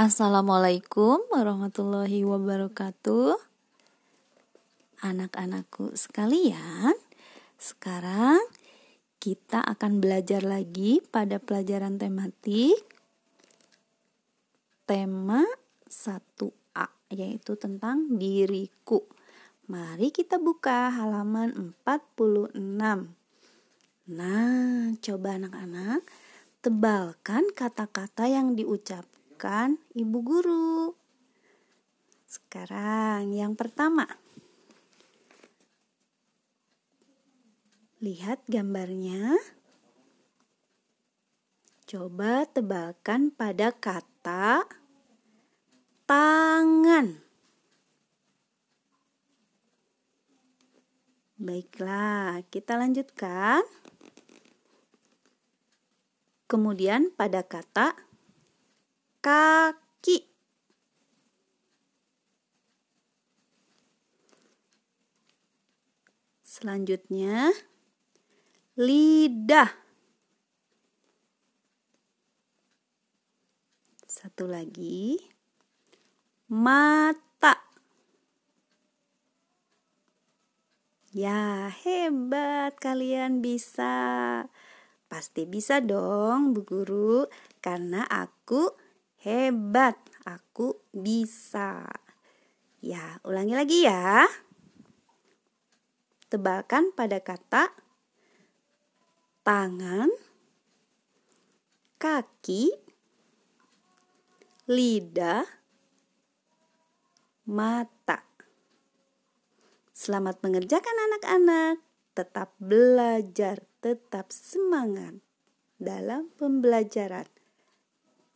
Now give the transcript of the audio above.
Assalamualaikum warahmatullahi wabarakatuh. Anak-anakku sekalian, sekarang kita akan belajar lagi pada pelajaran tematik tema 1A yaitu tentang diriku. Mari kita buka halaman 46. Nah, coba anak-anak tebalkan kata-kata yang diucapkan bukan ibu guru. Sekarang yang pertama. Lihat gambarnya. Coba tebalkan pada kata tangan. Baiklah, kita lanjutkan. Kemudian pada kata kaki. Selanjutnya, lidah. Satu lagi, mata. Ya, hebat kalian bisa. Pasti bisa dong, Bu Guru, karena aku Hebat, aku bisa. Ya, ulangi lagi ya. Tebalkan pada kata tangan, kaki, lidah, mata. Selamat mengerjakan anak-anak. Tetap belajar, tetap semangat dalam pembelajaran.